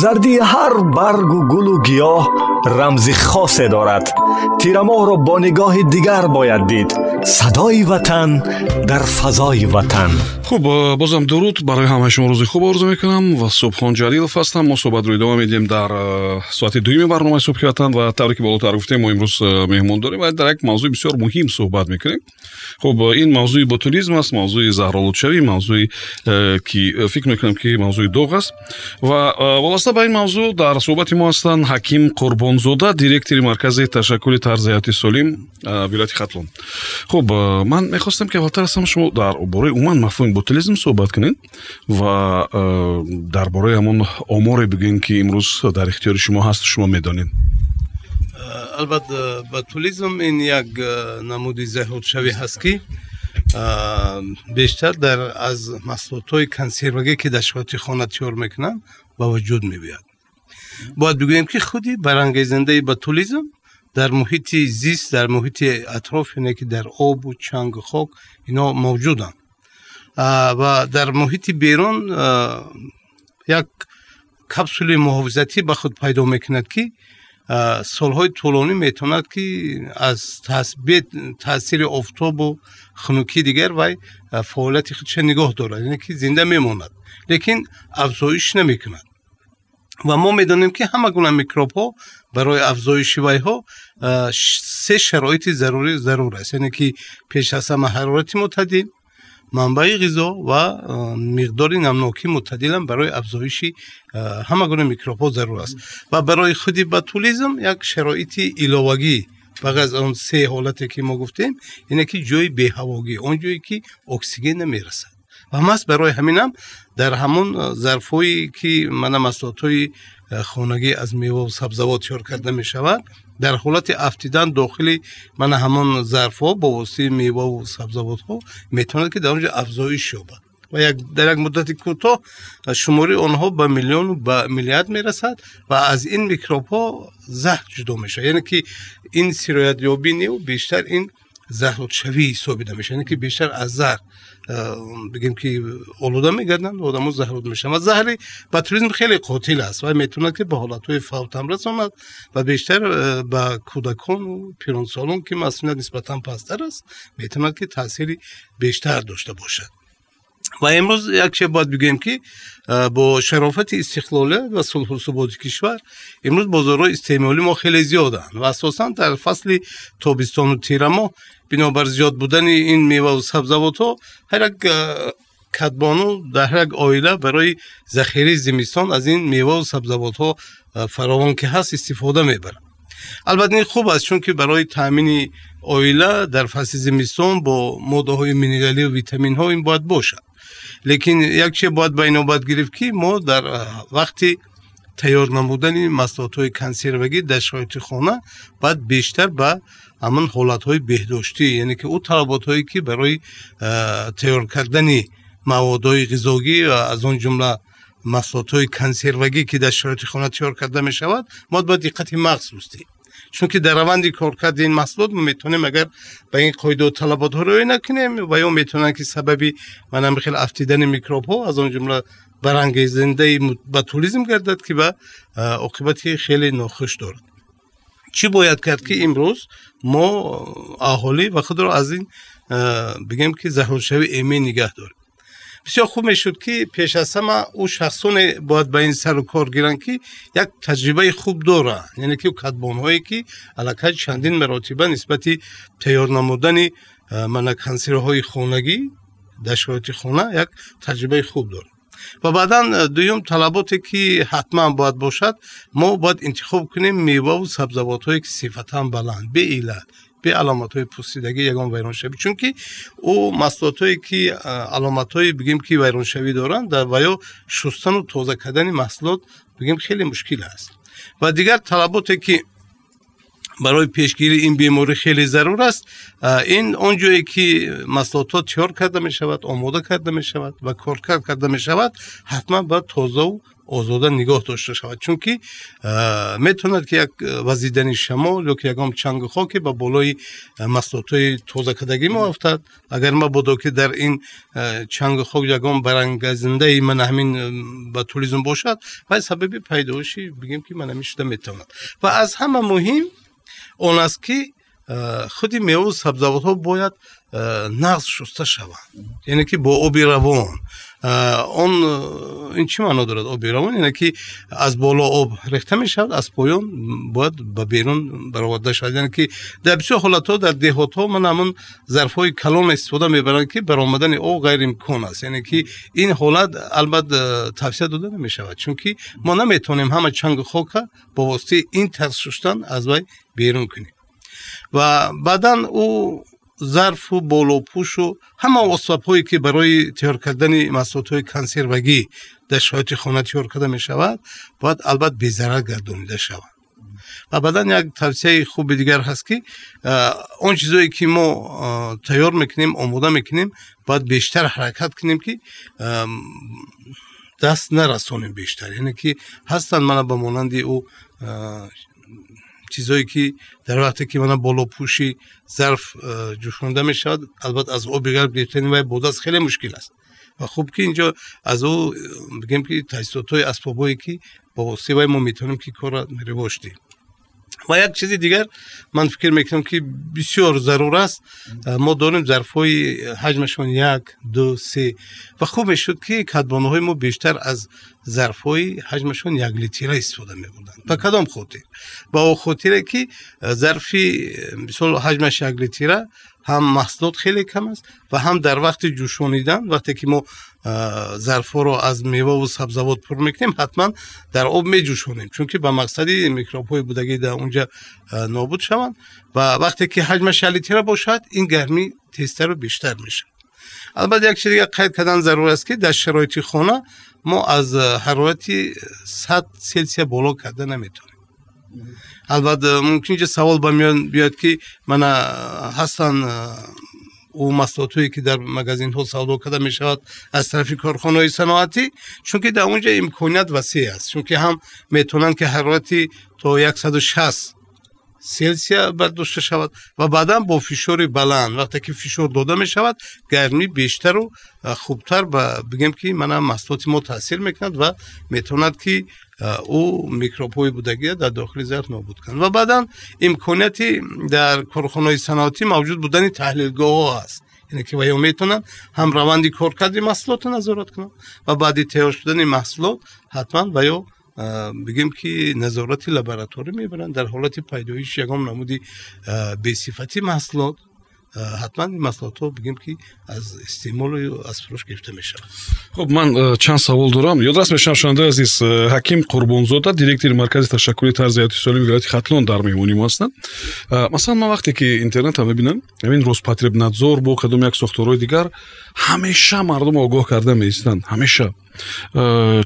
зардии ҳар баргу гулу гиёҳ рамзи хосе дорад. Тирамоҳро бо нигоҳи дигар бояд дид. Садои ватан дар фазои ватан хуб бозам дуруд. Барои ҳамаи шумо рӯзи хуб орзу мекунам ва субҳон ҷалилов ҳастам. Мо суҳбатро идома медиҳем дар соати дуюми барномаи субҳи ватан ва тавре ки болотар гуфтем мо имрӯз меҳмон дорем. Ва дар як мавзӯи бисёр муҳим суҳбат мекунем. Хуб ин мавзӯи ботулизм аст мавзӯи заҳролудшавӣ мавзӯи ки фикр мекунам ки мавзӯи доғ аст. Ва вобаста ба ин мавзӯъ дар суҳбати мо ҳастанд ҳаким қурбонзода директори маркази ташаккули тарзи ҳаёти солим вилояти хатлон. Хуб ман мехостам ки аввалтар ҳастам шумо дар бораи умуман мафҳуми ботулизм суҳбат кунед ва дар бораи ҳамон оморе бигӯем ки имрӯз дар ихтиёри шумо ҳаст шумо медонед албатта ботулизм ин як намуди заҳрудшавӣ ҳаст ки бештар дар аз маҳсулотҳои консервагӣ ки дар шоати хона тиёр мекунанд ба вуҷуд мебиёяд бояд бигӯем ки худи барангезандаи ботулизм дар муҳити зист дар муҳити атроф яне ки дар обу чангу хок ино мавҷуданд و در محیط بیرون یک کپسول محافظتی به خود پیدا می‌کند که سالهای طولانی می‌توند که از تاثیر افتاب و خنوکی دیگر و فعالیت خودش نگاه دارد یعنی که زنده میماند لیکن افزایش نمی‌کند. و ما می‌دانیم که همه گونه میکروب ها برای افزایش وی ها سه شرایط ضروری ضرور است یعنی که پیش از همه حرارت معتدل манбаи ғизо ва миқдори намнокӣ мӯътадилам барои афзоиши ҳама гуна микробҳо зарур аст. Ва барои худи ботулизм як шароити иловагӣ. Бағ аз он се ҳолате ки мо гуфтем ине ки ҷои беҳавогӣ он ҷое ки оксиген намерасад و ماست برای همینم در همون ظرفویی که من مسلاتوی خونگی از میوه و سبزوات شور کرده می شود در حالت افتیدن داخلی من همون ظرف ها با واسطه میوه و سبزوات ها می تواند که در اونجا افزایش یابد. و یک در یک مدت کوتاه شماری آنها به میلیون و به میلیارد می‌رسد و از این میکروب ها زهر جدا میشه. یعنی که این سیرویت یابی نیو بیشتر این زخم شوی ثابت میشه یعنی که بیشتر از زهر بگیم که آلوده میگردن آدمو زهرود میشن. و زهر پترولیزم خیلی قاتل است و می‌تونه که به حالتهای فوت هم رساند و بیشتر به کودکان و پیرانسالان که مسئولیت نسبتا پستر است می‌تونه که تاثیری بیشتر داشته باشد. و امروز یک چه باید بگیم که با شرافت استقلال و صلح و ثبات کشور امروز بازارهای استعمالی ما خیلی زیادن و اساسا در فصل تابستان و تیر ما بنابر زیاد بودن این میوه و سبزوات ها هر یک کدبانو در یک آیله برای ذخیره زمستان از این میوه و سبزوات ها فراوان که هست استفاده می‌برند البته این خوب است چون که برای تامین آیله در فصل زمستان با ماده های مینرالی و ویتامین ها این باید باشد лекин як чи бояд ба инобат гирифт ки мо дар вақти тайёр намудани маҳсулотҳои консервагӣ дар шароити хона бояд бештар ба ҳамон ҳолатҳои беҳдоштӣ яъне ки ӯ талаботҳое ки барои тайёр кардани маводҳои ғизогӣ аз он ҷумла маҳсулотҳои консервагӣ ки дар шароити хона тайёр карда мешавад мо бояд диққати چون که در روند کارکرد این مسئولات ما می‌تونیم اگر به این قید و طلبات ها روی نکنیم و یا می‌تونن که سببی منام خیلی افتیدن میکروب ها از اون جمله برانگیزنده به تولیزم گردد که به عاقبت خیلی ناخوش دارد. چی باید کرد که امروز ما اهالی و خود را از این بگیم که زهرشوی ایمه نگه داریم. Бисёр хуб мешуд ки пеш аз ҳама ӯ шахсоне бояд ба ин сару кор гиранд ки як таҷрибаи хуб доранд яъне ки катбонҳое ки аллакай чандин маротиба нисбати тайёр намудани мана консерваҳои хонагӣ дар шароити хона як таҷрибаи хуб дорад. Ва баъдан дуюм талаботе ки ҳатман бояд бошад мо бояд интихоб кунем меваву сабзавотҳое ки сифатан баланд به علامت های پوسیدگی یگان ویران شوی چون که او مسلات هایی که علامت های بگیم که ویران شوی دارند در ویا شستن و تازه کردن محصولات بگیم خیلی مشکل است و دیگر طلباتی که барои пешгирии ин беморӣ хеле зарур аст ин он ҷое ки маслотҳо тиёр карда мешавад омода карда мешавад ва коркард карда мешавад ҳатман ба тозаву озода нигоҳ дошта шавад чунки метавонад ки як вазидани шамол ё ки ягон чангу хоке ба болои маҳсулотҳои тозакардагӣ меофтад агар мабодо ки дар ин чангу хок ягон барангазиндаи мана ҳамин ботулизм бошад вай сабаби пайдоиши бигем ки мана мешуда метавонад ва аз ҳама муҳим он аст ки худи меву сабзавотҳо бояд нағз шуста шаванд яъне ки бо оби равон آن این چی معنا دارد آب بیرون اینه که از بالا آب ریخته می شود از پایین باید به بیرون برآورده شود. یعنی که در بسیار حالات در دهات ها من همون ظرف های کلان استفاده می برند که برآمدن آب غیر امکان است. یعنی که این حالت البته توصیه داده نمی شود چون که ما نمی‌تونیم همه چنگ خاک با واسطه این ترششتن از وی بیرون کنیم. و بعدا او баъдан ӯ зарфу болопӯшу ҳама осбабҳое ки барои тайёр кардани маҳсулотҳои консервагӣ дар шароити хона тайёр карда мешавад бояд албат безарар гардонида шавад ва баъдан як тавсияи хуби дигар ҳаст ки он чизое ки мо тайёр мекунем омода мекунем бояд бештар ҳаракат кунем ки даст нарасонем бештар яъне چیزایی که در وقتی که من بالا پوشی ظرف جوشونده می شود البته از او بگر گرفتن و بوداز خیلی مشکل است. و خوب که اینجا از او بگیم که تجهیزات های اسبابایی که با سیوای ما می‌تونیم که کار را می و یک چیزی دیگر من فکر می‌کنم که بسیار ضرور است ما داریم ظرف های حجمشون یک دو سه و خوب شد که کدبانه های ما بیشتر از ظرف های حجمشون یک لیتیره استفاده میبردن و کدام خاطر با خاطره که ظرفی مثال حجمش یک لیتیره هم محصولات خیلی کم است و هم در وقت جوشونیدن وقتی که ما ظرفا رو از میوه و سبزوات پر می‌کنیم حتما در آب میجوشونیم. چون که به مقصدی میکروب های بودگی در اونجا نابود شوند و وقتی که حجم شلیتی را باشد این گرمی تیزتر و بیشتر میشه. البته یک چیز دیگه قید کردن ضرور است که در شرایط خانه ما از حرارت 100 سلسیه بالا کرده نمی‌تونیم. албатта мумкинҷа савол ба миён биёд ки мана ҳастанд او محصولاتهایی که در مگازین ها سودا کرده می شود از طرف کارخانه های صنعتی چون که در اونجا امکانات وسیع است چون که هم میتونند که حرارتی تا 160 سلسیه برداشته شود و بعدا با فشار بلند وقتی که فشار داده می شود گرمی بیشتر و خوبتر و بگیم که من محصولات ما تاثیر میکند و میتوند که او میکروب‌های بودگی در داخل ظرف نابود کنند و بعدا امکانیتی در کارخانه‌های صنعتی موجود بودن تحلیلگاه‌ها است یعنی که ویا می‌تونن هم روندی کارکردی محصولات نظارت کنن. و بعدی تیار شدن محصولات حتما ویا بگیم که نظارت لابراتوری می‌برن. در حالت پیدایش یکم نمودی به صفتی محصولات. Ҳатман ин маҳсулотҳо бигем ки аз истеъмолу аз фурӯш гирифта мешаванд хуб ман э, чанд савол дорам. Ёдрас мешавам шунавандаи азиз э, ҳаким қурбонзода директори маркази ташаккули тарзи ҳаёти солими вилояти хатлон дар меҳмонӣ мо ҳастанд. Э, масалан ман вақте ки интернетро мебинам ҳамин роспотребнадзор бо кадом як сохторҳои дигар ҳамеша мардум огоҳ карда меистанд. Ҳамеша. Э,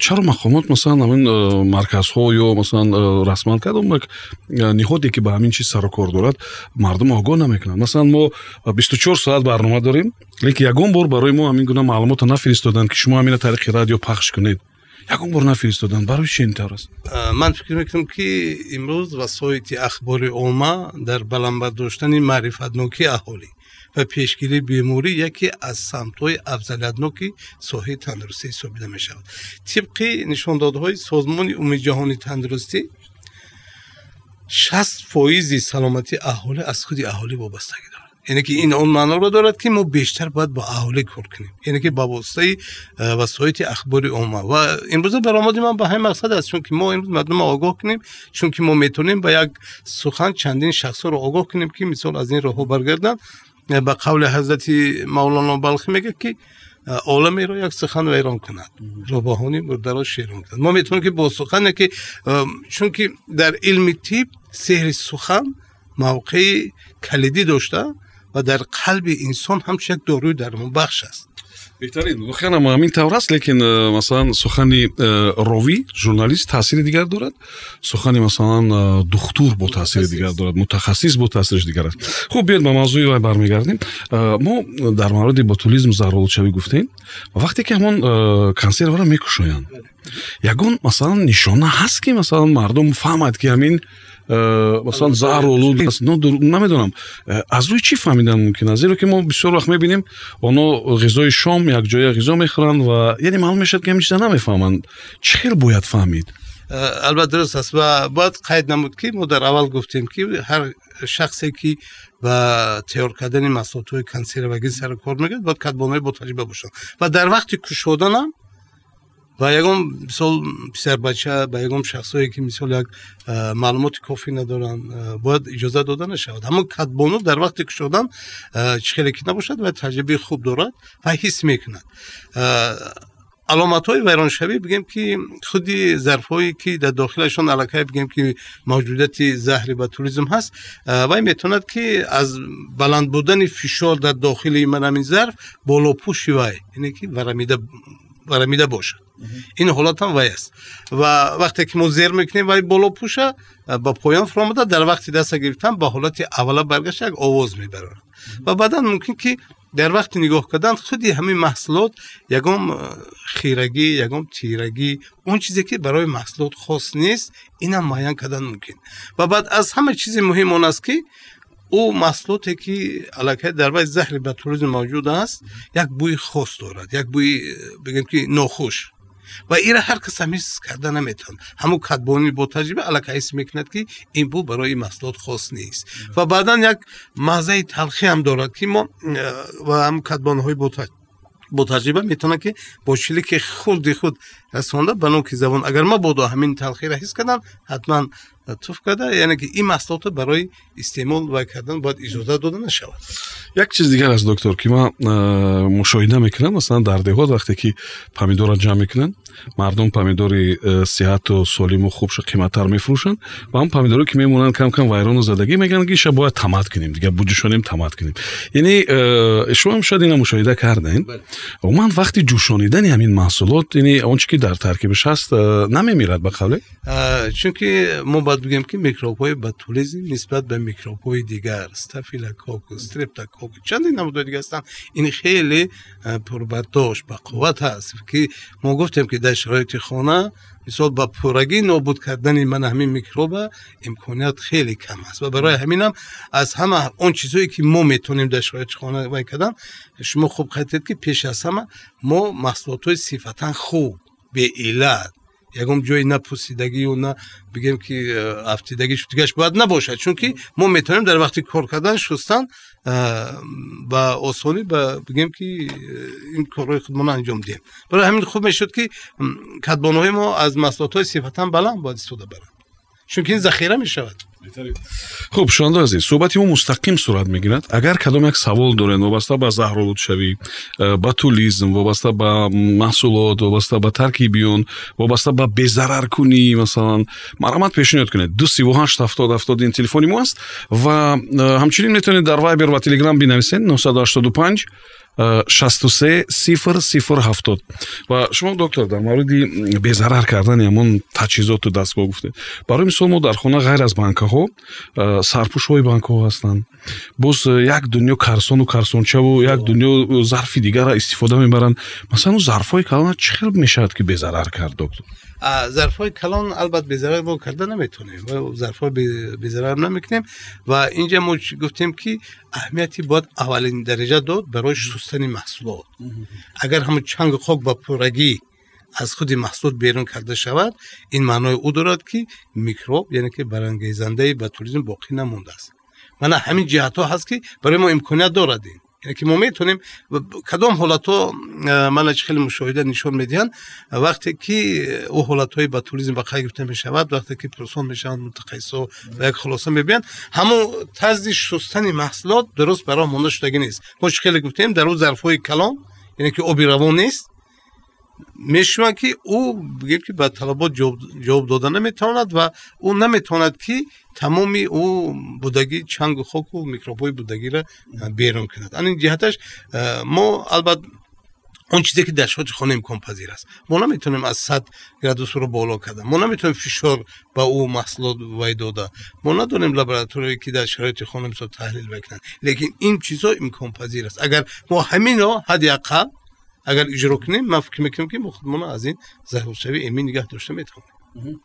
чаро мақомот масалан ҳамин э, марказҳо ё масалан э, расман кадом як ниҳоде ки ба ҳамин чиз сарукор дорад мардум огоҳ намекунанд. Масалан мо бисту чор соат барнома дорем лекин ягон бор барои мо ҳамин гуна маълумотро нафиристоданд ки шумо ҳамина тариқи радио пахш кунед. Ягон бор нафиристоданд барои чи ин тавр аст ман фикр мекунам ки имрӯз васоити ахбори omma дар баландбардоштани маърифатнокии аҳолӣ و پیشگیری بیماری یکی از سمتهای افضلیتناک صحی تندرستی حساب می‌شود طبق نشاندادهای سازمان امید جهانی تندرستی 60 درصد سلامتی اهالی از خود اهالی وابسته دارد یعنی که این اون معنا رو دارد که ما بیشتر باید با اهالی کار کنیم. یعنی که با واسطه وسایت اخبار عامه. و امروز برآمد من به همین مقصد است چون که ما امروز مردم آگاه کنیم چون که ما می‌تونیم با یک سخن چندین شخص رو آگاه کنیم که مثال از این راه برگردن. به قول حضرت مولانا بلخی میگه که عالم را یک سخن ویران کند. روباهانی مرده را شیر کند. ما می‌تونیم که با سخن که چون که در علم تیب سحر سخن موقع کلیدی داشته و در قلب انسان هم یک داروی درمون بخش است. Беҳтарин воқеан ам ҳамин тавр аст лекин э, масалан сухани э, ровӣ журналист таъсири дигар дорад сухани масалан э, духтур бо таъсири дигар дорад мутахассис бо таъсириш дигар аст. Хуб биёед ба мавзӯи вай бармегардем. Мо дар мавриди ботулизм заролчавӣ гуфтем. Вақте ки ҳамон консерваро мекушоянд ягон масалан нишона ҳаст ки масалан мардум фаҳмад ки ҳамин Э, масалан заҳролуд аст намедонам. Э, аз рӯи чӣ фаҳмидан мумкин аст? Зеро ки мо бисёр вақт мебинем оно ғизои шом якҷоя ғизо мехӯранд ва яъне маълум мешавад ки ҳамин чиза намефаҳманд. Чӣ хел бояд фаҳмид? البته درست است و باید قید نمود که ما در اول گفتیم که هر شخصی که با تیار کردن مساطوی کنسیر و سر کار میگرد باید کدبانه با تجربه باشن و در وقت کشودن هم ба ягон мисол писарбача ба ягон шахсое ки мисол як маълумоти кофӣ надоранд бояд иҷоза дода нашавад ҳамон кадбону дар вақти кушодан чӣ хеле ки набошад ва таҷрибаи хуб дорад ва ҳис мекунад аломатҳои вайроншавӣ бигем ки худи зарфҳое ки дар дохилашон аллакай бигем ки мавҷудияти заҳри ботулизм ҳаст вай метавонад ки аз баланд будани фишор дар дохили ман ҳамин зарф болопӯши вай яъне ки варамида бошад این حالت هم است. و وقتی که ما زیر می‌کنیم ولی بالا پوشه با پایان فرامده در وقت دست گرفتن به حالت اولا برگشت یک آواز می‌بره و بعدا ممکن که در وقت نگاه کردن خودی همین محصولات یکم خیرگی یکم تیرگی اون چیزی که برای محصولات خاص نیست اینا معین کردن ممکن. و بعد از همه چیز مهم اون است که او محصولاتی که علاقه در وقت زهر به توریزم موجود است یک بوی خاص دارد. یک بوی بگیم که ناخوش. و ایرا هر کس تمیز کرده نمیتون همو کدبانی با تجربه الک حس می‌کند که این بو برای محصولات خاص نیست. و بعدا یک مزه تلخی هم داره که ما و هم کدبان های با تجربه با تجربه می‌تونه که با شلیک خود خود расонда ба ноки забон агар мабодо ҳамин талхиро ҳис кардам ҳатман туф карда яъне ки ин маҳсулотро барои истеъмол вай кардан бояд иҷоза дода нашавад. Як чиз дигар аст доктор ки ман мушоҳида мекунам масалан дар деҳот вақте ки помидорро ҷамъ мекунанд мардум помидори э, сиҳату солиму хубшо қиматтар мефурӯшанд ва ҳам помидоре ки мемонанд кам кам вайрону задагӣ мегӯянд ки иша бояд тамат кунем дигар буҷӯшонем тамат кунем. Яъне э, шумам шояд ина мушоҳида кардем умуман вақти ҷӯшонидани ҳамин маҳсулот яъне он чи ки در ترکیبش هست نمیمیرد به قولی چونکی ما باید بگیم که میکروب های بتولیزم نسبت به میکروب های دیگر استافیلوکوکوس استرپتوکوک چند نمودهای دیگه هستن این خیلی پربرداشت با قوت هست که ما گفتیم که در شرایط خانه مثال با پورگی نابود کردن من همین میکروب امکانات خیلی کم است. و برای همین هم از همه اون چیزهایی که ما می‌تونیم در شرایط خانه کردن شما خوب خطید که پیش از همه ما محصولات های صفتا خوب به علت. یکم جوی نه پوسیدگی و نه بگیم که افتیدگی شدگیش باید نباشد. چون که ما می‌تونیم در وقتی کار کردن شستن با آسانی با بگیم که این کارهای خودمان انجام دیم. برای همین خوب می‌شد که کدبانهای ما از مسلات های صفتا بلند باید استفاده برند چون که این ذخیره می‌شود. Хуб шунавандаи азиз. Суҳбати мо мустақим сурат мегирад. Агар кадом як савол доред вобаста ба заҳролудшавӣ э, ба тулизм вобаста ба маҳсулот вобаста ба таркиби он вобаста ба безараркунӣ масалан марҳамат пешниҳод кунед. Ду сиву ҳашт ҳафтод ҳафтод ин телефони мо аст ва э, ҳамчунин метавонед дар вайбер ва телеграм бинависед. 985 63 сифр сифр ҳафтод. Ва шумо доктор дар мавриди безарар кардани ҳамон таҷҳизоту дастгоҳ гуфтед барои мисол мо дар хона ғайр аз банкаҳо сарпӯшҳои банкҳо ҳастанд. Боз як дунё карсону карсончаву як дунё зарфи дигарро истифода мебаранд. Масалан зарфҳои калона чӣ хел мешавад ки безарар кард доктор ظرف های کلان البته به ضرر ما کرده نمی‌تونیم. و ظرف های به ضرر نمی‌کنیم. و اینجا ما گفتیم که اهمیتی باید اولین درجه داد برای سستن محصولات. اگر همون چنگ خاک با پرگی از خود محصول بیرون کرده شود این معنای او دارد که میکروب یعنی که برانگیزنده به توریسم باقی نمونده است. من همین جهت ها هست که برای ما امکانیت دارد این. یعنی که ما می‌تونیم کدام حالت ها من خیلی مشاهده نشان میدین وقتی که او حالت های به توریزم به بقیه گرفته می‌شود وقتی که پروسان می‌شوند متقیص ها و یک خلاصه میبین همون تزد شستن محصولات درست برای مانده شدگی نیست. ما خیلی گفتیم؟ در اون ظرف های کلام یعنی که آبی روان نیست. می‌شوند که او بگید که به طلبات جواب داده نمی‌تواند و او نمی‌تواند که تمام او بودگی چنگ و خاک و میکروبای بودگی را بیرون کند. این جهتش ما البته اون چیزی که در شاج خانه امکان پذیر است. ما نمی‌تونیم از 100 گرادوس رو بالا کردن. ما نمی‌تونیم فشار به او محصولات وای داده. ما ندونیم لابراتوری که در شرایط خانه تحلیل بکنن. لیکن این چیزا امکان پذیر است. اگر ما همین را حداقل агар иҷро кунем ман фикр мекунам ки мо худмона аз ин заҳиршавӣ эмин нигоҳ дошта метавонем.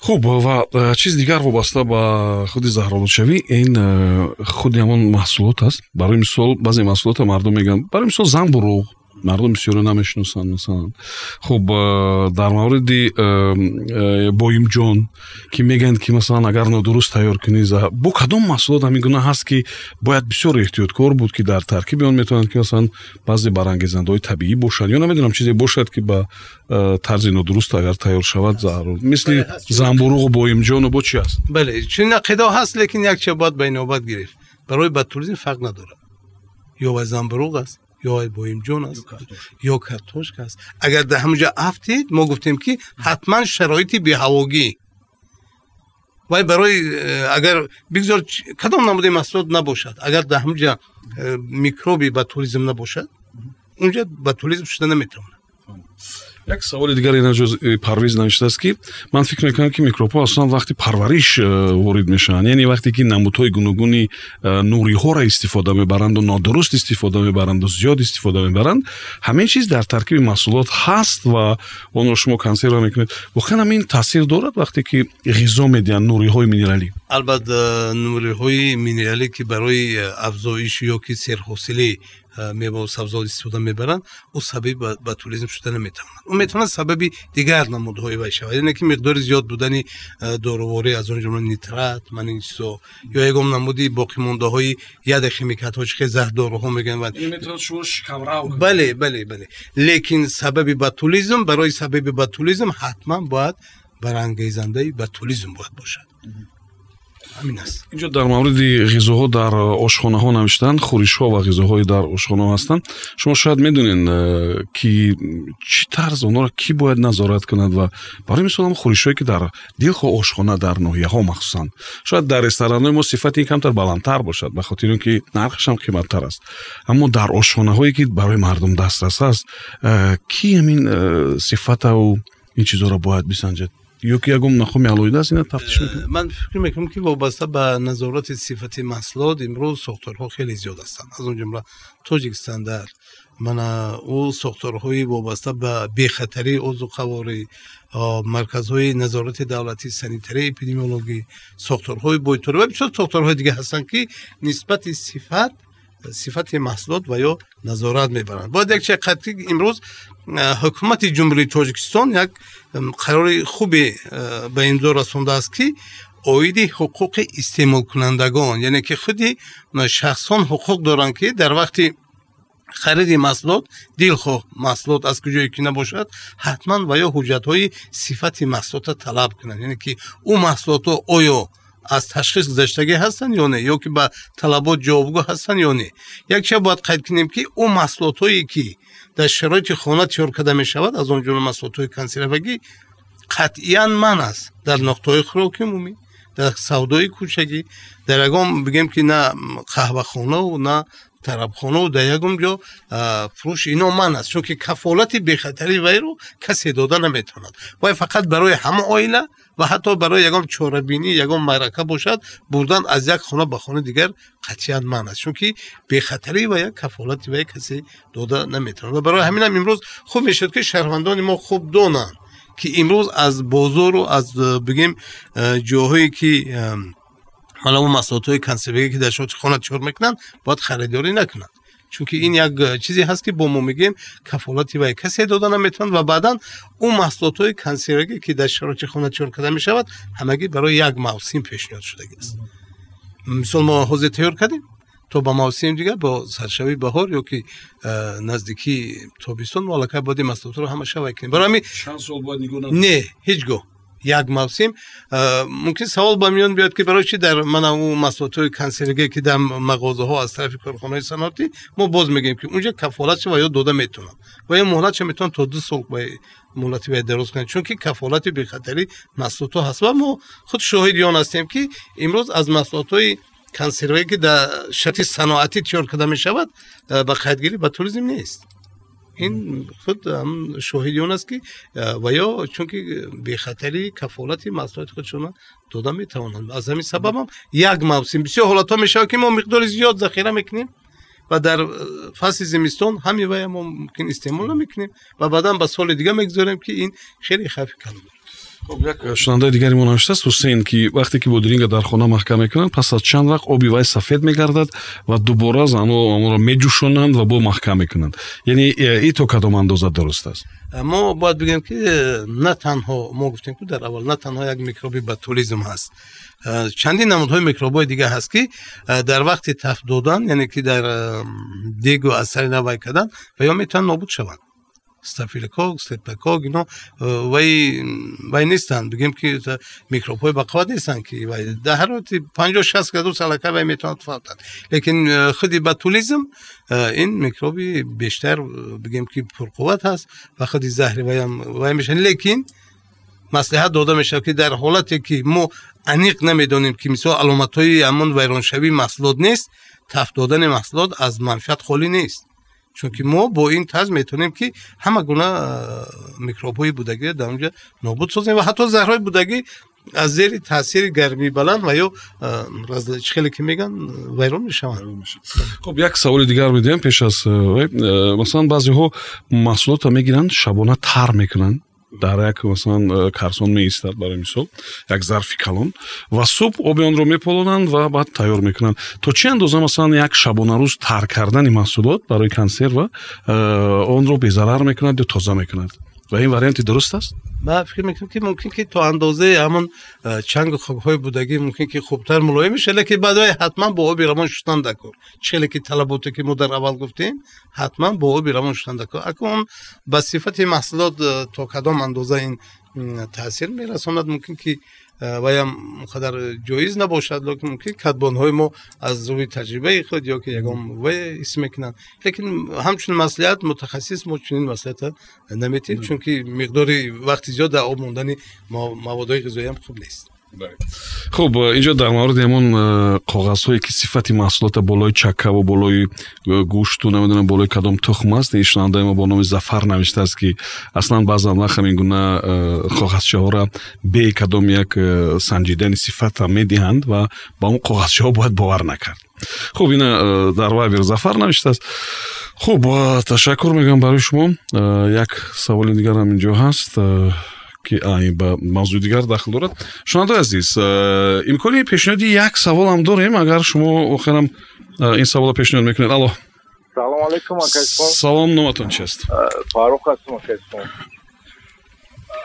Хуб ва э, чиз дигар вобаста ба худи заҳролудшавӣ ин э, худи ҳамон маҳсулот аст. Барои мисол баъзе маҳсулота мардум мегӯянд барои мисол занбурӯғ мардум бисёре намешиносанд масалан. Хуб э, дар мавриди э, э, боимҷон ки мегӯянд ки масалан агар нодуруст тайёр кунӣ бо кадом маҳсулот ҳамин гуна ҳаст ки бояд бисёр эҳтиёткор буд ки дар таркиби он метавонанд ки масалан баъзе барангезандаҳои табиӣ бошад ё намедонам чизе бошад ки ба тарзи нодуруст агар тайёр шавад зарур мисли занбурӯғу боимҷону бо чи аст бале чунин ақида ҳаст лекин якче бояд ба инобат гирифт. Барои батуризм фарқ надорад. Ё вай занбурӯғ аст یا ابراهیم جون است یا کتوشک است اگر در همونجا افتید ما گفتیم که حتما شرایطی بی هواگی. وای برای اگر بگذار کدام نموده مسئولات نباشد؟ اگر در همونجا میکروبی به توریزم نباشد اونجا به توریزم شده نمی‌تونه як саволи дигаре наҷоз э, парвиз навиштааст ки ман фикр мекунам ки микробҳо асосан вақти парвариш э, ворид мешаванд яъне вақте ки намудҳои гуногуни э, нуриҳоро истифода мебаранду нодуруст истифода мебаранду зиёд истифода мебаранд ҳамин чиз дар таркиби маҳсулот ҳаст ва онро шумо консерва мекунед. Воқеан ҳамин таъсир дорад вақте ки ғизо медиҳанд нуриҳои минералӣ? Албатта нуриҳои минералӣ ки барои афзоиш ё ки серҳосилӣ میوه و سبزات استفاده می‌برن او سبب به توریسم شده نمی‌تواند اون می‌تونه سببی دیگر نمودهای باشه. شود یعنی که مقدار زیاد بودن داروواری از اون جمله نیترات من این چیزا. یا یگم نمودی باقی مونده های ید شیمیکات ها چه زهرداروها میگن و بله بله بله. لیکن سبب بتولیزم برای سبب بتولیزم حتما باید برانگیزنده بتولیزم باید باشد. Ҳамин аст. Инҷо дар мавриди ғизоҳо дар ошхонаҳо навиштаанд хӯришҳо ва ғизоҳои дар ошхонаҳо ҳастанд. Шумо шояд медонед э, ки чӣ тарз онҳоро кӣ бояд назорат кунад ва барои мисол ҳам хӯришҳое ки дар дилхо ошхона дар ноҳияҳо махсусан. Шояд дар ресторанҳои мо сифати камтар баландтар бошад ба хотири он ки нархашам қиматтар аст. Аммо дар ошхонаҳое ки барои мардум дастрас аст э, кӣ ҳамин э, сифатаву ин чизҳоро бояд бисанҷад ё ки ягон нахоми алоҳида аст ина тафтиш мекунед э, ман фикр мекунам ки вобаста ба назорати сифати маҳсулот имрӯз сохторҳо хеле зиёд ҳастанд. Аз он ҷумла тоҷик стандарт мана ӯ сохторҳои вобаста ба бехатарии озуқаворӣ марказҳои назорати давлатӣ санитария эпидемиологӣ сохторҳои бойтурӣ ва бисёр сохторҳои дига ҳастанд ки нисбати сифат сифати маҳсулот ва ё назорат мебаранд. Бояд якче қатъи имрӯз ҳукумати ҷумҳурии тоҷикистон як қарори хубе ба имзо расондааст ки оиди ҳуқуқи истеъмолкунандагон яъне ки худи шахсон ҳуқуқ доранд ки дар вақти хариди маҳсулот дилхоҳ маҳсулот аз куҷое ки набошад ҳатман ва ё ҳуҷҷатҳои сифати маҳсулота талаб кунанд яъне ки ӯ маҳсулотҳо оё аз ташхис гузаштагӣ ҳастанд ё не ё ки ба талабот ҷавобгӯ ҳастанд ё не якча бояд қайд кунем ки ӯ маҳсулотҳое ки дар шароити хона тиёр карда мешавад аз он ҷумла маҳсулотҳои консервагӣ қатъиян ман аст. Дар нуқтаҳои хӯроки умумӣ дар савдои кӯчагӣ. Дар ягон бигем ки на қаҳвахонаву на тарабхонаву дар ягон ҷо фурӯш ино ман аст чунки кафолати бехатари вайро касе дода наметавонад вай фақат барои ҳама оила ва ҳатто барои ягон чорабинӣ ягон маърака бошад бурдан аз як хона ба хонаи дигар қатъиян ман аст чунки бехатари ва як кафолати вай касе дода наметавонад ва барои ҳаминам имрӯз хуб мешуд ки шаҳрвандони мо хуб донанд ки имрӯз аз бозору аз бигем ҷоҳое ки حالا اون مساطع کنسبگی که در شما خونه چور می‌کنن باید خریداری نکنن. چونکی این یک چیزی هست که با ما میگیم کفالتی به کسی دادن می‌تونن و بعدا اون محصولات های کنسرگی که در شرایط خونه چور کرده می‌شود همگی برای یک موسم پیشنیاد شده است. مثال ما حوزه تیار کردیم تو با موسم دیگه با سرشوی بهار یا که نزدیکی تابستان مالکه بادی مسئولات رو همه شوی کنیم برای همین چند سال بعد نگونه نه هیچ گو یک ماوسیم. ممکن سوال به میان بیاد که برای چی در من او مسئولیت های که در مغازه ها از طرف کارخانه صنعتی ما باز میگیم که اونجا کفالت شو یا داده می‌تونم و این مهلت چه می‌تونم تا دو سال به مهلتی باید درست کنید چون که کفالت به خطری هست. و ما خود شاهدیان هستیم که امروز از مسئولیت های که در شرط صناعتی تیار کرده می شود به قیدگیری به توریزم نیست. این خود هم شاهدیان است که و یا چون که به خطری کفالت مسئولیت خودشون داده می توانند از همین سبب هم یک موسم. بسیار حالت ها می شود که ما مقدار زیاد ذخیره می‌کنیم و در فصل زمستون همین ما ممکن استعمال نمی‌کنیم و بعدا به سال دیگه می‌گذاریم که این خیلی خفی کنیم шунавандаи дигари мо навиштааст ҳусейн ки вақте ки бодиринга дар хона маҳкам мекунанд пас аз чанд вақт оби вай сафед мегардад ва дубора зану аморо меҷӯшонанд ва бо маҳкам мекунанд. Яъне и то кадом андоза дуруст аст? Мо бояд бигӯем ки на танҳо мо гуфтем ки дар аввал на танҳо як микроби ботулизм ҳаст. Чандин намудҳои микробҳои дигар ҳаст ки дар вақти тафт додан яъне ки дар дегу аз сари навай кардан ва ё метавонанд нобуд шаванд staphylococc, streptococ, you نو وای وای نیستن. بگیم که میکروب های بقا نیستن که. وای در هر وقت 50 60 درصد سلکه وای می‌تونن تفاوت لیکن خودی باتولیزم این میکروبی بیشتر بگیم که پرقوت هست و خودی زهر وای وای میشن. لیکن مصلحت داده میشه که در حالتی که مو انیق نمی‌دونیم که مثلا علامت های همون ویرانشوی محصولات نیست تف دادن محصولات از منفعت خالی نیست. Чунки мо бо ин тарз метавонем ки ҳама гуна микробҳои будагӣ дар онҷа нобуд созем ва ҳатто заҳрҳои будагӣ аз зери таъсири гармии баланд ва ё хеле ки меган вайрон мешаванд. Хуб як саволи дигар медиҳам пеш аз масалан баъзеҳо маҳсулотро мегиранд шабона тар мекунанд дар як масалан э, карсон меистад барои мисол як зарфи калон ва субҳ оби онро меполонанд ва баъд тайёр мекунанд. То чӣ андоза масалан як шабонарӯз тар кардани маҳсулот барои консерва э, онро безарар мекунад ё тоза мекунад و این وریانت درست است؟ ما فکر می‌کنم که ممکن که تو اندازه همون چنگ های بودگی ممکن که خوبتر ملایم میشه لکه بعد حتما با آب روان شدن دکور چه که طلباتی که ما در اول گفتیم حتما با آب روان شدن دکور اکنون با صفت محصولات تا کدام اندازه این تاثیر میرساند ممکن که мумкин ки ваям қадар ҷоиз набошад лекин мумкин кадбонҳои мо аз рӯи таҷрибаи худ ё ки ягон вай ҳис мекунанд лекин ҳамчун маслиҳат мутахассис мо чунин маслиҳата наметиҳем чунки миқдори вақти зиёд дар об мондани маводҳои ғизоиам хуб нест хуб инҷо дар мавриди ҳамон коғазҳое ки сифати маҳсулота болои чакаву болои гӯшту намедонам болои кадом тухм аст шунавандаи мо бо номи зафар навиштааст ки аслан баъзан вақт ҳамин гуна коғазчаҳоро бе кадом як санҷидани сифата медиҳанд ва ба он коғазчаҳо бояд бовар накард. Хуб ина дар вайбер зафар навиштааст хуб ташаккур мегӯям барои шумо. Як саволи дигарам инҷо ҳаст ки ба мавзӯи дигар дахл дорад. Шунавандаи азиз э, имкони пешниҳоди як саволам дорем агар шумо охирам э, ин саволро пешниҳод мекунед. Алло. Салом алейкум акайспон салом номатон чиаст э, фарух ҳастам акайспон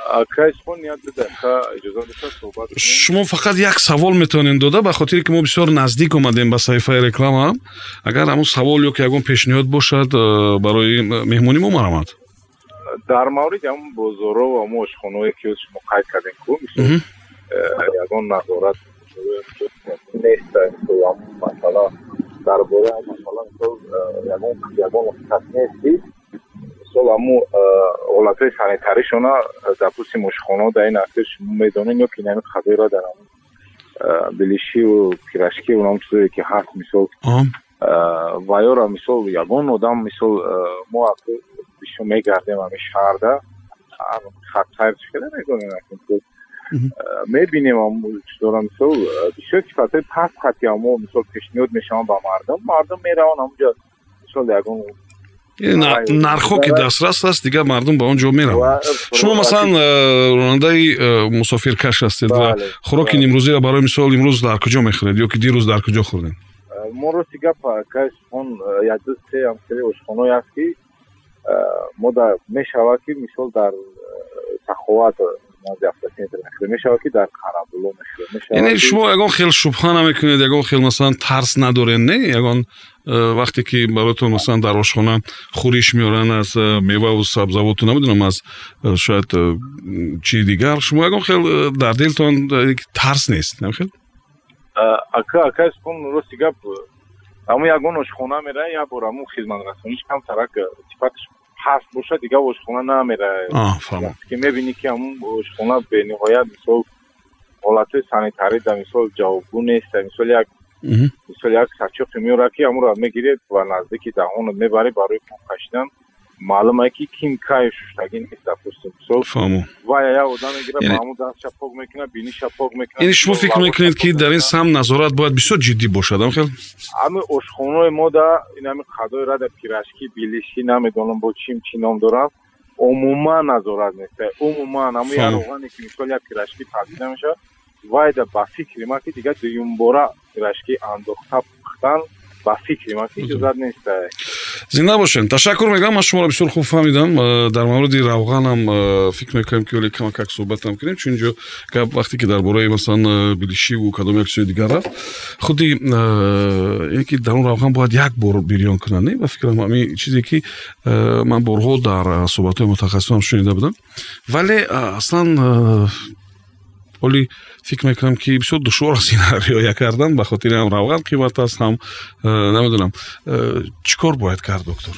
акайспон як дақиқа иҷоза доста суҳбат шумо фақат як савол метавонед дода ба хотире ки мо бисёр наздик омадем ба саҳифаи реклама. Агар ҳамун савол ё ки ягон пешниҳод бошад барои меҳмони мо марамад дар мавриди ҳамн бозоро ва мо ошхонаое ки шумо қайд кардем ку ягон назорат нест масъала дар бораи масъала мисол ягон кас нести мисол ҳамн ҳолатҳои санитаришона дар пӯстим ошхонао дар ин ҳафта шумо медонед ё ки нами хабера дар билишиву пирашкиву нам чизое ки ҳаст мисол ва ёра мисол ягон одам мисол э, мо бисёр мегардем ҳамин шаҳрда хатсайр чикада мекунем мебинем дора мисол бисёр сифатҳои паст хати мо мисол пешниҳод мешаванд ба мардам мардам мераванд ҳамунҷа мисол ягон нархҳо ки дастрас аст дигар мардум ба он ҷо мераванд шумо масалан э, ронандаи э, мусофиркаш ҳастед ва хӯроки имрӯзиро барои мисол имрӯз дар куҷо мехӯред ё ки дирӯз дар куҷо хӯрдед? Мо рости гап кашон як ду се ҳамсари ошхоное аст ки мо мешавад ки мисол дар саховат мешавад ки дар қарабуло яъне шумо ягон хел шубҳа намекунед ягон хел масалан тарс надоред не? Ягон вақте ки баротон масалан дар ошхона хӯриш меоранд аз меваву сабзавоту намедонам аз шояд чизи дигар. Шумо ягон хел дар дилтон тарс нест намхел ака акаспон рости гап ҳамн ягон ошхона мерае як бор ҳамн хизматрасониш камтарак сифатш паст боша дигар ошхона намерае ки мебинӣ ки ҳамн ошхона бениҳоят мисол ҳолатҳои санитарида мисол ҷавобгӯ нест мисол як мисол як сарчоқи меорад ки ҳамнро мегиред ва наздики даҳонат мебаред барои пок кашидан маълуме ки кимкаи шуштагӣ нест допустим фаҳмо. ва я одам мегира маъмул даст шапок мекунад бини шапок мекунад яъне шумо фикр мекунед ки дар ин сам назорат бояд бисёр ҷиддӣ бошад амхел ҳами ошхонаҳои мо да инами хадои рада пирашкӣ билишӣ намедонам бо чим чӣ ном доранд умуман назорат нест умуман ҳамн яроғане ки мисол як пирашкӣ тавзида мешавад вайда ба фикри ма ки дигар дуюмбора пирашкӣ андохта пухтан ба фикри ман ки иҷозат нест зинда бошед ташаккур мегӯям. Ман шуморо бисёр хуб фаҳмидам. Э, дар мавриди равғанам э, фикр мекунем ки оле камакак суҳбатам кунем. Чун инҷо гап вақте ки дар бораи масалан э, билишиву кадом як чизи дигар рафт худи яне ки дар он равған бояд як бор бирён кунад не? Ба фикрам ҳамин чизе ки ман борҳо дар суҳбатҳои мутахассисонам шунида будам. Вале аслан оли фикр мекунам ки бисёр душвор аст инро риоя кардан ба хотири ҳам равған қимат аст ҳам э, намедонам э, чӣ кор бояд кард доктор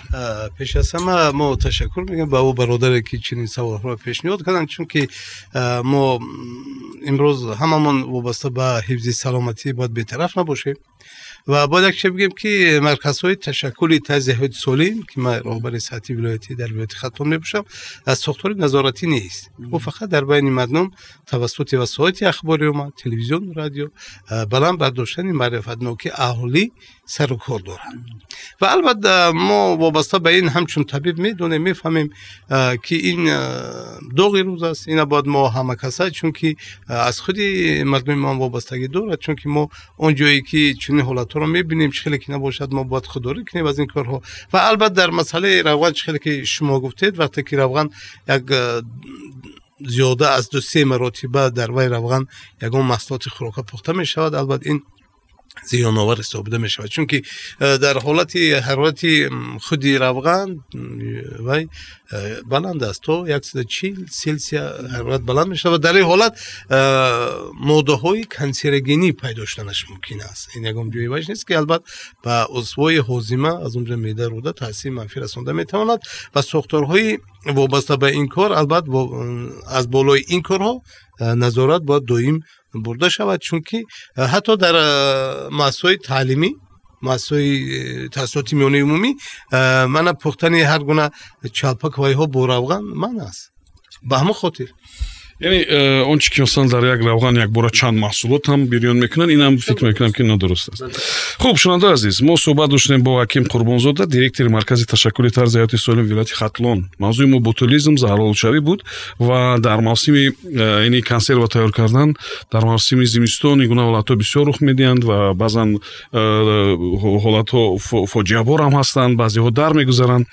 пеш аз ҳама мо ташаккур мегӯем ба ӯ бародаре ки чунин саволҳоро пешниҳод карданд чунки э, мо имрӯз ҳамамон вобаста و بعد یک بگیم که مرکز های تشکلی تزهید سولین که من راهبر سطحی ولایتی در ولایت خطان می باشم از ساختار نظارتی نیست. او فقط در بین مردم توسط وسایل اخباری ما تلویزیون رادیو بلند برداشتن معرفت نوکی اهلی سر و کار دارن. و البته ما وابسته به این همچون طبیب می‌دونیم می‌فهمیم که این دو روز است. اینا باید ما همه کس چون که از خودی مردم ما وابستگی دارد چون که ما اون جایی که چون حالت رو می‌بینیم خیلی که نباشد ما باید خودداری کنیم از این کارها. و البته در مسئله روغن خیلی که شما گفتید وقتی که روغن یک زیاده از دو سه مراتبه در وی روغن یکم محصولات خوراکه پخته می شود البته این زیان آور استفاده می شود چون که در حالت حرارت خودی روغن وای بلند است. تو 140 سلسی حرارت بلند می شود در این حالت موده های کنسرگینی پیدا شدنش ممکن است. این یکم جوی باش نیست که البته به عضوای هضمه از اونجا میده روده تاثیر منفی رسانده می تواند و ساختارهای وابسته به این کار البته از بالای این کارها نظارت باید دائم برده شود. چون که حتی در مؤسسه تعلیمی مؤسسه تاسیسات میانه عمومی من پختن هر گونه چاپک و ها بوروغان من است. به همه خاطر. Яъне э, он чӣ ки масалан дар як равған якбора чанд маҳсулот ҳам бирён мекунанд инам фикр мекунам ки нодуруст аст. Хуб шунавандаи азиз мо суҳбат доштем бо ҳаким қурбонзода директори маркази ташаккули тарзи ҳаёти солим вилояти хатлон. Мавзӯи мо ботулизм заҳролудшавӣ буд ва дар мавсими яъне консерва тайёр кардан дар мавсими зимистон ин гуна ҳолатҳо бисёр рух медиҳанд ва баъзан э, ҳолатҳо фоҷиабор ҳам ҳастанд баъзеҳо дар мегузаранд.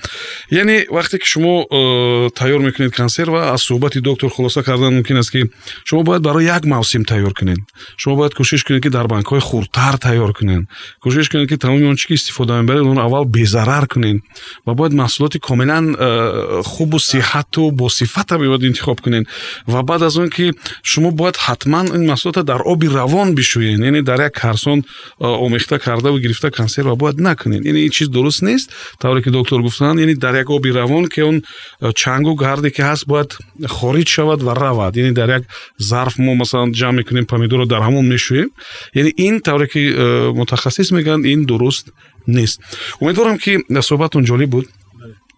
Яъне вақте ки шумо э, тайёр мекунед консерва аз суҳбати доктор хулоса кардан мумкин аст ки шумо бояд барои як мавсим тайёр кунед шумо бояд кӯшиш кунед ки дар банкҳои хурдтар тайёр кунед кӯшиш кунед ки тамоми он чӣ ки истифода мебаред онро аввал безарар кунед ва бояд маҳсулоти комилан э, хубу сиҳату босифата бояд интихоб кунед ва баъд аз он ки шумо бояд ҳатман ин маҳсулота дар оби равон бишӯед яъне дар як карсон э, омехта кардаву гирифта консерва бояд накунед яъне ин чиз дуруст нест тавре ки доктор гуфтанд яъне дар як оби равон ки он э, чангу гарде ки ҳаст бояд хориҷ шавад ва равад яъне дар як зарф мо масалан ҷамъ мекунем помидорро дар ҳамон мешӯем яъне ин тавре ки э, мутахассис мегӯянд ин дуруст нест умедворам ки суҳбатон ҷолиб буд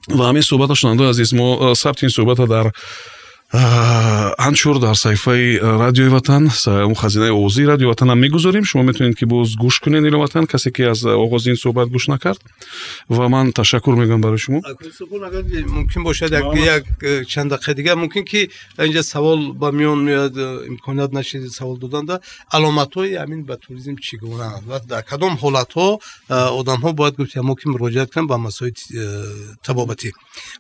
ва ҳамин суҳбата шунавандаи азиз мо э, сабти ин суҳбата дар аншур дар саҳифаи радиои ватан хазинаи овозии радиои ватанам мегузорем шумо метавонед ки боз гӯш кунед ино ватан касе ки аз оғози ин суҳбат гӯш накард ва ман ташаккур мегӯям барои шумо мумкин бошад як чанд дақиқа дигар мумкин ки инҷа савол ба миён меояд имконият нашид савол доданда аломатҳои ҳамин ба туризм чӣ гунаанд ва дар кадом ҳолатҳо одамҳо бояд гуфт мо ки муроҷиат кунанд ба масоили табобатӣ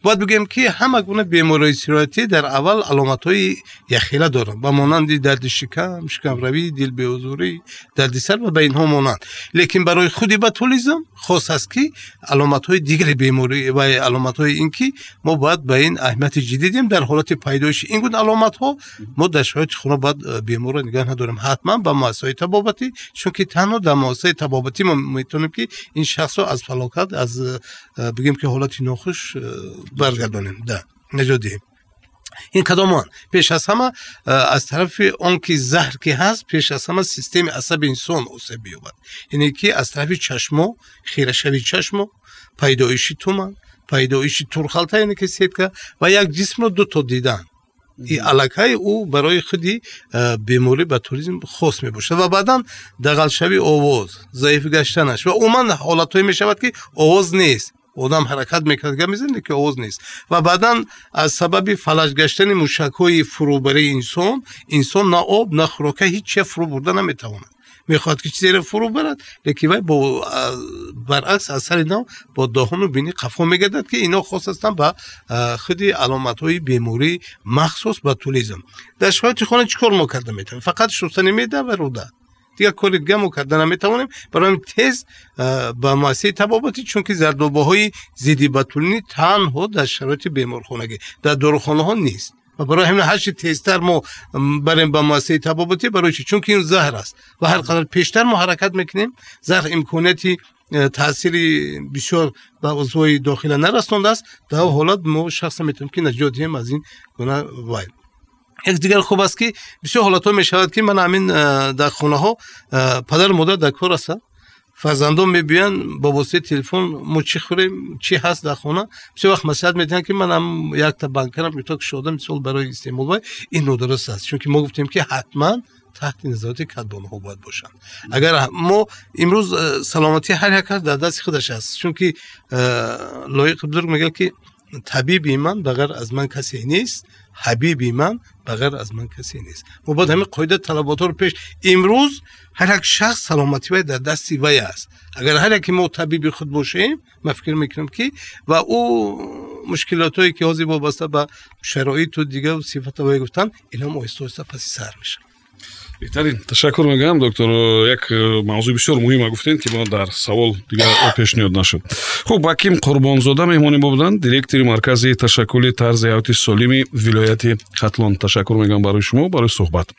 бояд бигӯем ки ҳама гуна бемории сироятӣ дар аввал سال علامت‌های یخیله دارن به مانند درد شکم شکم روی دل به حضوری درد سر و به اینها مانند. لیکن برای خودی بتولیزم خاص است که علامت‌های دیگر بیماری و علامت‌های این که ما باید به این اهمیت جدیدیم در حالت پیدایش. این گونه علامت‌ها ما در شاید خونه باید بیمار را نگه نداریم. حتما به مؤسسه تبابتی چون که تنها در مؤسسه تبابتی ما می‌تونیم که این شخص رو از فلاکت از بگیم که حالت ناخوش برگردانیم. ده نجات دهیم. این کدامان پیش از همه از طرف اون که زهر که هست پیش از همه سیستم عصب انسان اوسه بیوبد یعنی که از طرف چشمو خیرشوی چشمو پیدایشی تومن پیدایشی تورخلطه یعنی که سید که و یک جسم رو دو تا دیدن. ای علکه او برای خودی بیماری به توریسم خاص می باشد و بعدا دغل شوی آواز ضعیف گشتنش. و اومن حالت می‌شود که آواز نیست. одам ҳаракат мекард га мезанде ки овоз нест ва баъдан аз сабаби фалаж гаштани мушакҳои фурӯбари инсон инсон на об на хӯрока ҳеҷ чия фурӯ бурда наметавонад мехоҳад ки чизеро фурӯ барад лекин вай бо баръакс аз сари нав бо доҳону бини қафо мегардад ки ино хос ҳастанд ба худи аломатҳои бемории махсус ба туризм дар шароити хона чӣ кор мо карда метавонем фақат шустани меъда ва دیگه کار دیگه کرده نمی‌توانیم برای تز به ماسه تبابتی چون که زردوباهای زیدی بطولینی تنها در شرایط بیمارخانگی در داروخانه ها نیست. و برای همین هر چی تیزتر ما بریم به ماسه تبابتی برای چی؟ چون که این زهر است. و هر قدر پیشتر ما حرکت می‌کنیم زهر امکانیتی تاثیر بسیار به عضوی داخله نرسونده است. در حالت ما شخص می‌تونیم که نجاتیم از این گونه وایل як дигар хуб аст ки бисёр ҳолатҳо мешавад ки ман ҳамин э, дар хонаҳо э, падару модар дар кор ҳастанд фарзандон мебиёянд бо воситаи телефон мо чӣ хӯрем чӣ ҳаст дар хона бисёр вақт маслиҳат медиҳанд ки манам якта банкарам ито кушода мисол барои истеъмол вай ин нодуруст аст чунки мо гуфтем ки ҳатман таҳти назороти кадбонҳо бояд бошанд агар мо имрӯз э, саломатии ҳар як кас дар дасти худаш аст чунки э, лоиқи бузург мегӯяд ки табиби ман ба ғайр аз ман касе нест حبیبی من بغیر از من کسی نیست. ما باید همین قاعده طلبات رو پیش. امروز هر یک شخص سلامتی وی در دستی وی است. اگر هر یکی ما طبیب خود باشیم من فکر می‌کنم که و او مشکلاتی هایی که حاضی وابسته به شرایط و دیگه و صفات وی گفتن اینا مو آیسته پسی سر میشه беҳтарин ташаккур мегӯям доктор. Як э, мавзӯи бисёр муҳима гуфтед ки мо дар савол дигар пешниҳод нашуд. Хуб аким қурбонзода меҳмони мо буданд. Директори маркази ташаккули тарзи ҳаёти солими вилояти хатлон. Ташаккур мегӯям барои шумо барои суҳбат